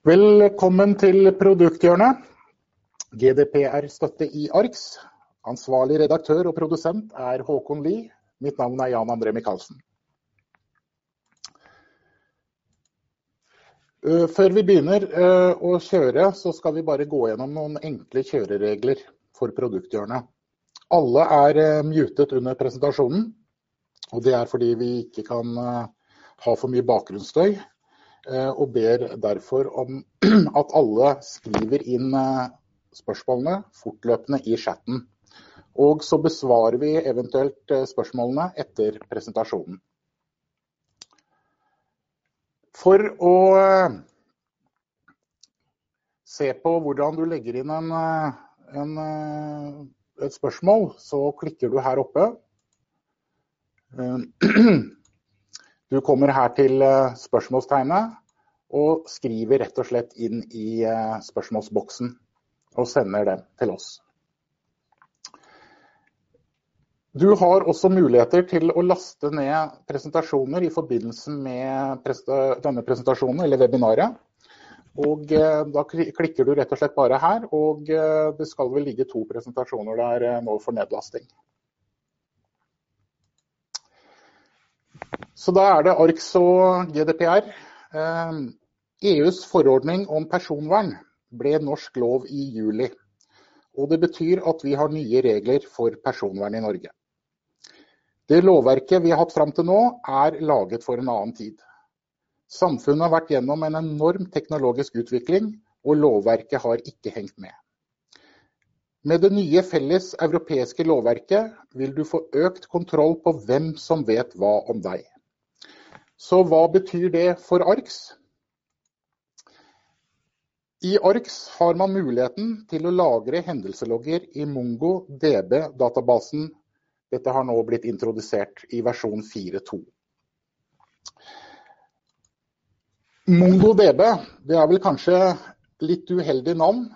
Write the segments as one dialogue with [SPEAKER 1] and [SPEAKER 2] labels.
[SPEAKER 1] Velkommen til Produkthjørnet. GDPR-støtte i ARKS. Ansvarlig redaktør og produsent er Håkon Lie. Mitt navn er Jan André Michaelsen. Før vi begynner å kjøre, så skal vi bare gå gjennom noen enkle kjøreregler for Produkthjørnet. Alle er mutet under presentasjonen, og det er fordi vi ikke kan ha for mye bakgrunnsstøy, og ber derfor om at alle skriver inn spørsmålene fortløpende i chatten. Og så besvarer vi eventuelt spørsmålene etter presentasjonen. For å se på hvordan du legger inn et spørsmål, så klikker du her oppe. Du kommer her til spørsmålstegnet og skriver rett og slett inn i spørsmålsboksen og sender den til oss. Du har også muligheter til å laste ned presentasjoner i forbindelse med denne presentasjonen eller webinaret. Og da klikker du rett og slett bare her, og det skal vel ligge to presentasjoner der nå for nedlasting. Så da er det ARKS og GDPR. EUs forordning om personvern ble norsk lov i juli, og det betyr at vi har nye regler for personvern i Norge. Det lovverket vi har hatt frem til nå er laget for en annen tid. Samfunnet har vært gjennom en enorm teknologisk utvikling, og lovverket har ikke hengt med. Med det nye felles europeiske lovverket vil du få økt kontroll på hvem som vet hva om deg. Så hva betyr det for ARKS? I ARKS har man muligheten til å lagre hendelselogger i MongoDB-databasen. Dette har nå blitt introdusert i versjon 4.2. MongoDB, det er vel kanskje litt uheldig navn,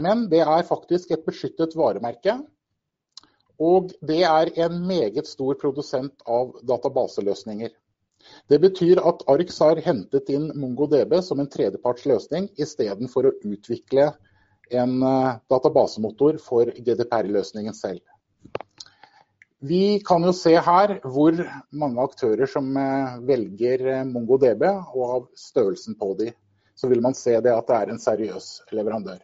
[SPEAKER 1] men det er faktisk et beskyttet varemerke, og det er en meget stor produsent av databaseløsninger. Det betyr at ARX har hentet inn MongoDB som en tredjeparts løsning, i stedet for å utvikle en databasemotor for GDPR-løsningen selv. Vi kan jo se her hvor mange aktører som velger MongoDB, og av størrelsen på de, så vil man se det at det er en seriøs leverandør.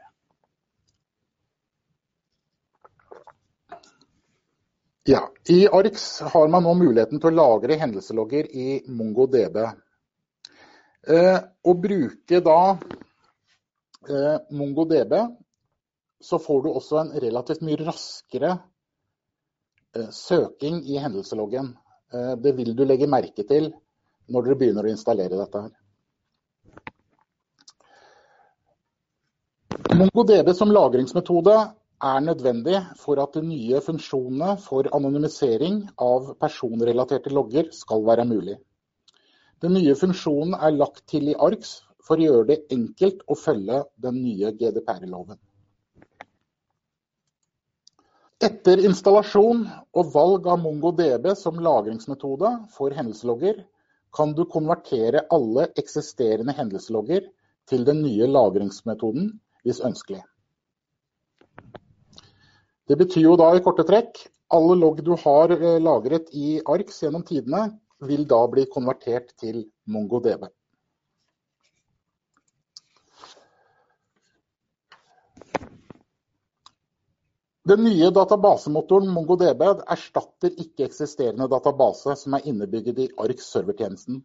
[SPEAKER 1] Ja, i ARX har man nå muligheten til å lagre hendelselogger i MongoDB. Å bruke da MongoDB, så får du også en relativt mye raskere søking i hendelseloggen. Det vil du legge merke til når dere begynner å installere dette her. MongoDB som lagringsmetode er nødvendig for at de nye funksjonene for anonymisering av personrelaterte logger skal være mulig. Den nye funksjonen er lagt til i ARKS for å gjøre det enkelt å følge den nye GDPR-loven. Etter installasjon og valg av MongoDB som lagringsmetode for hendelselogger, kan du konvertere alle eksisterende hendelselogger til den nye lagringsmetoden hvis ønskelig. Det betyr jo da i korte trekk alle logg du har lagret i ARKS gjennom tidene vil da bli konvertert til MongoDB. Den nye databasemotoren MongoDB erstatter ikke eksisterende database som er innebygget i ARKS servertjenesten,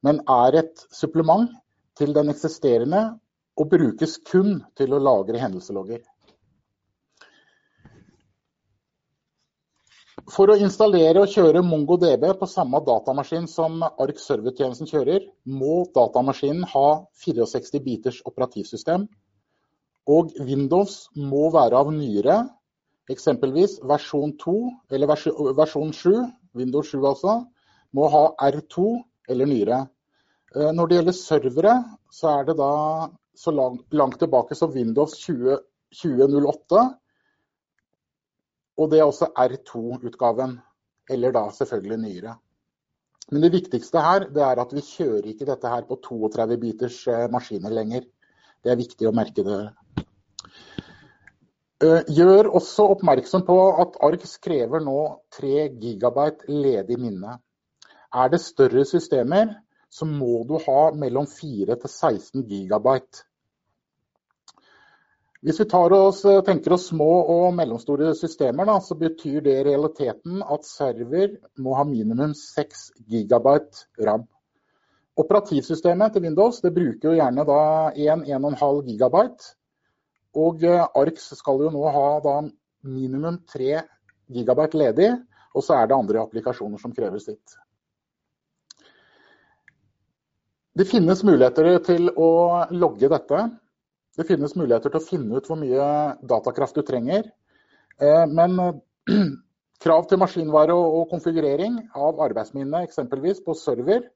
[SPEAKER 1] men er et supplement til den eksisterende og brukes kun til å lagre hendelselogger. For å installere og kjøre MongoDB på samme datamaskin som Ark servertjenesten kjører, må datamaskinen ha 64 biters operativsystem, og Windows må være av nyere, eksempelvis versjon 2 eller versjon 7, Windows 7 altså, må ha R2 eller nyere. Når det gjelder servere, så er det da så langt tilbake som Windows 2008, og det er også R2-utgaven, eller da selvfølgelig nyere. Men det viktigste her det er at vi kjører ikke dette her på 32 biters eh, maskiner lenger. Det er viktig å merke det. Eh, gjør også oppmerksom på at ARKS krever nå 3 GB ledig minne. Er det større systemer, så må du ha mellom 4 til 16 gigabyte. Hvis vi oss, tenker oss små og mellomstore systemer, da, så betyr det i realiteten at server må ha minimum 6 GB RAM. Operativsystemet til Windows bruker gjerne 1-1,5 GB. Og ARX skal jo nå ha minimum 3 GB ledig, og så er det andre applikasjoner som krever sitt. Det finnes muligheter til å logge dette. Det finnes muligheter til å finne ut hvor mye datakraft du trenger. Eh, men krav til maskinvare og konfigurering av arbeidsminne eksempelvis på server,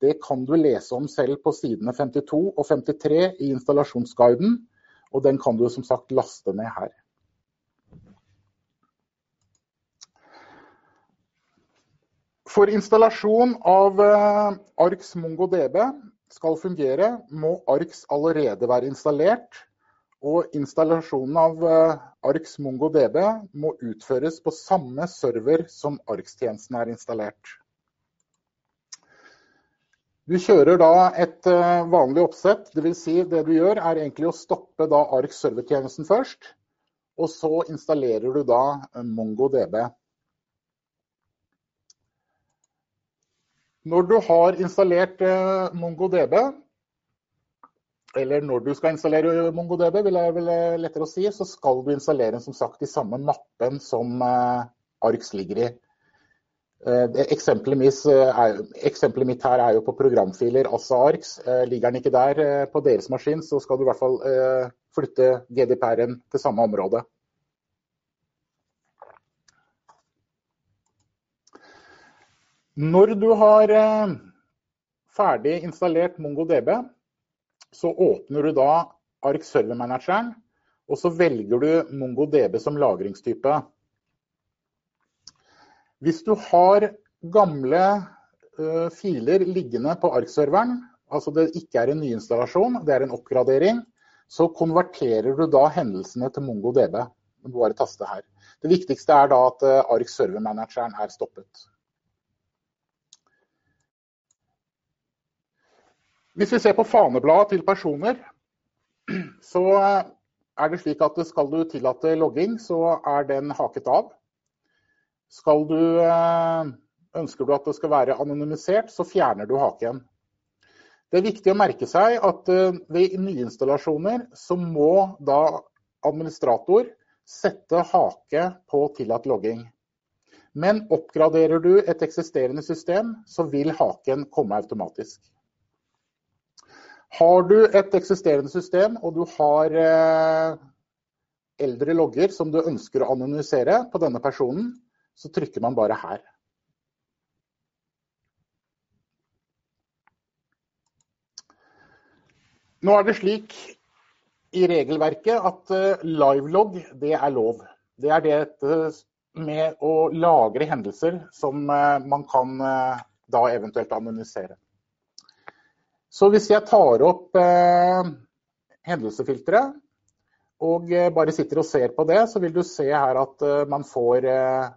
[SPEAKER 1] det kan du lese om selv på sidene 52 og 53 i installasjonsguiden. Og den kan du som sagt laste ned her. For installasjon av eh, ARKS MongoDB skal fungere, må ARKS allerede være installert. Og installasjonen av ARX ARKS MongoDB må utføres på samme server som ARKS-tjenesten er installert. Du kjører da et eh, vanlig oppsett, dvs. Si det du gjør er egentlig å stoppe ARKS servertjenesten først. Og så installerer du da eh, MongoDB. Når du har installert eh, MongoDB, eller når du skal installere MongoDB, vil jeg vel eh, lettere å si, så skal du installere som sagt i samme mappen som ARX ARKS ligger i. Eksempelet mitt, her er jo på programfiler, altså ARKS. Ligger den ikke der på deres maskin, så skal du i hvert fall flytte GDPR-en til samme område. Når du har eh, ferdig installert MongoDB, så åpner du da Ark Server Manageren, og så velger du MongoDB som lagringstype. Hvis du har gamle uh, filer liggende på Ark-serveren, altså det ikke er en nyinstallasjon, det er en oppgradering, så konverterer du da hendelsene til MongoDB. Du bare taste her. Det viktigste er da at uh, Ark servermanageren er stoppet. Hvis vi ser på fanebladet til personer, så er det slik at skal du tillate logging, så er den haket av. Skal du, eh, ønsker du at det skal være anonymisert, så fjerner du haken. Det er viktig å merke seg at eh, ved nyinstallasjoner så må da administrator sette hake på tillatt logging. Men oppgraderer du et eksisterende system, så vil haken komme automatisk. Har du et eksisterende system og du har eh, eldre logger som du ønsker å anonymisere på denne personen, så trykker man bare her. Nå er det slik i regelverket at eh, livelog det er lov. Det er det med å lagre hendelser som eh, man kan da eventuelt anonymisere. Så hvis jeg tar opp eh, hendelsefilteret og eh, bare sitter og ser på det, så vil du se her at eh, man får eh,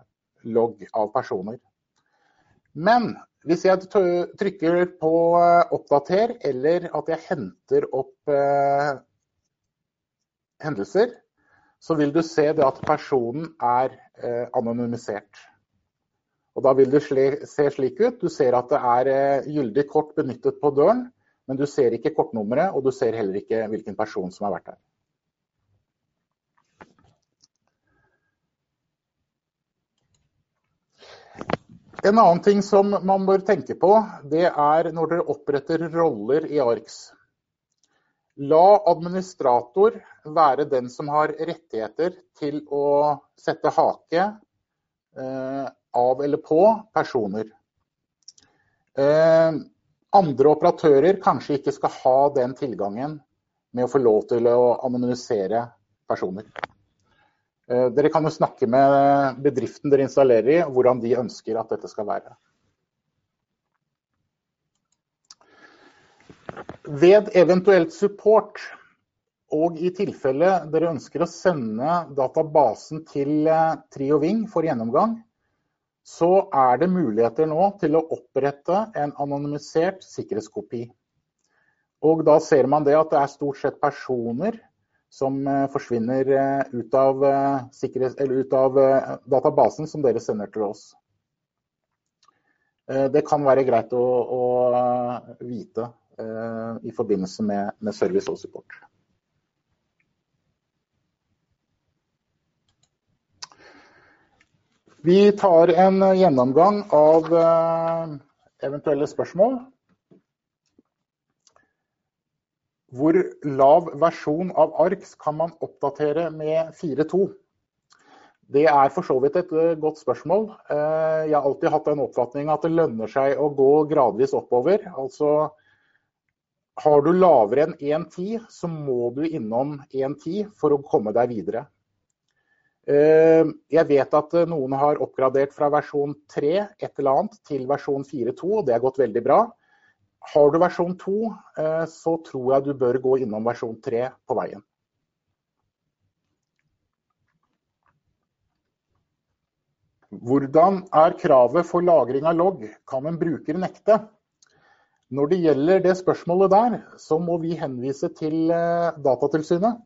[SPEAKER 1] logg av personer. Men hvis jeg trykker på eh, oppdater, eller at jeg henter opp eh, hendelser, så vil du se at personen er anonymisert. Og Da vil det se slik ut. Du ser at det er gyldig kort benyttet på døren. Men du ser ikke kortnummeret, og du ser heller ikke hvilken person som har vært der. En annen ting som man bør tenke på, det er når dere oppretter roller i ARKS. La administrator være den som har rettigheter til å sette hake eh, av eller på personer. Eh, andre operatører kanskje ikke skal ha den tilgangen med å få lov til å anonymisere personer. Eh, dere kan jo snakke med bedriften dere installerer i, hvordan de ønsker at dette skal være. Ved eventuelt support, og i tilfelle dere ønsker å sende databasen til eh, Trio Trioving for gjennomgang, så er det muligheter nå til å opprette en anonymisert sikkerhetskopi. Og da ser man det at det er stort sett personer som eh, forsvinner eh, ut av, ut av databasen som dere sender til oss. Det kan være greit å, å vite i forbindelse med, med service og support. Vi tar en gjennomgang av eh, eventuelle spørsmål. Hvor lav versjon av ARKS kan man oppdatere med 4.2? Det er for så vidt et eh, godt spørsmål. Eh, jeg har alltid hatt den oppfatning at det lønner seg å gå gradvis oppover. Altså har du lavere enn 1.10, så må du innom 1.10 for å komme deg videre. Eh, jeg vet at eh, noen har oppgradert fra versjon 3 et eller annet til versjon 4.2, og det har gått veldig bra. Har du versjon 2, eh, så tror jeg du bør gå innom versjon 3 på veien. Hvordan er kravet for lagring av logg? Kan en bruker nekte? Når det gjelder det spørsmålet der, så må vi henvise til eh, Datatilsynet.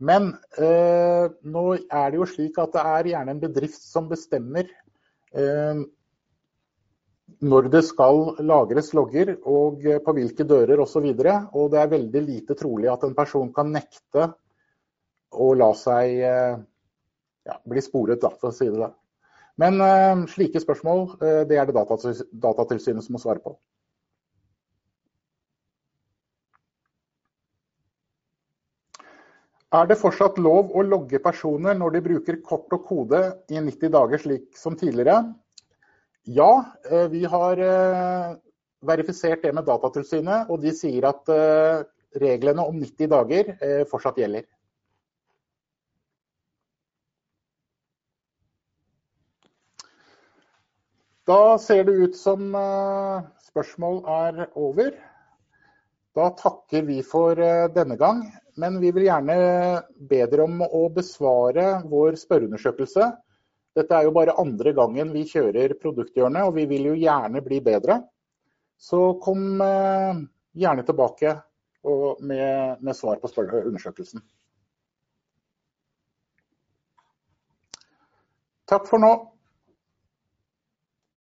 [SPEAKER 1] Men eh, nå er det jo slik at det er gjerne en bedrift som bestemmer eh, når det skal lagres logger og eh, på hvilke dører osv. Og, så og det er veldig lite trolig at en person kan nekte å la seg eh, ja, bli sporet, da, for å si det. Men eh, slike spørsmål det er det Datatilsynet som må svare på. Er det fortsatt lov å logge personer når de bruker kort og kode i 90 dager, slik som tidligere? Ja, eh, vi har eh, verifisert det med Datatilsynet, og de sier at eh, reglene om 90 dager fortsatt gjelder. Da ser det ut som spørsmål er over. Da takker vi for denne gang men vi vil gjerne be dere om å besvare vår spørreundersøkelse. Dette er jo bare andre gangen vi kjører Produkthjørnet, og vi vil jo gjerne bli bedre. Så kom eh, gjerne tilbake med, svar på undersøkelsen. Takk for nå.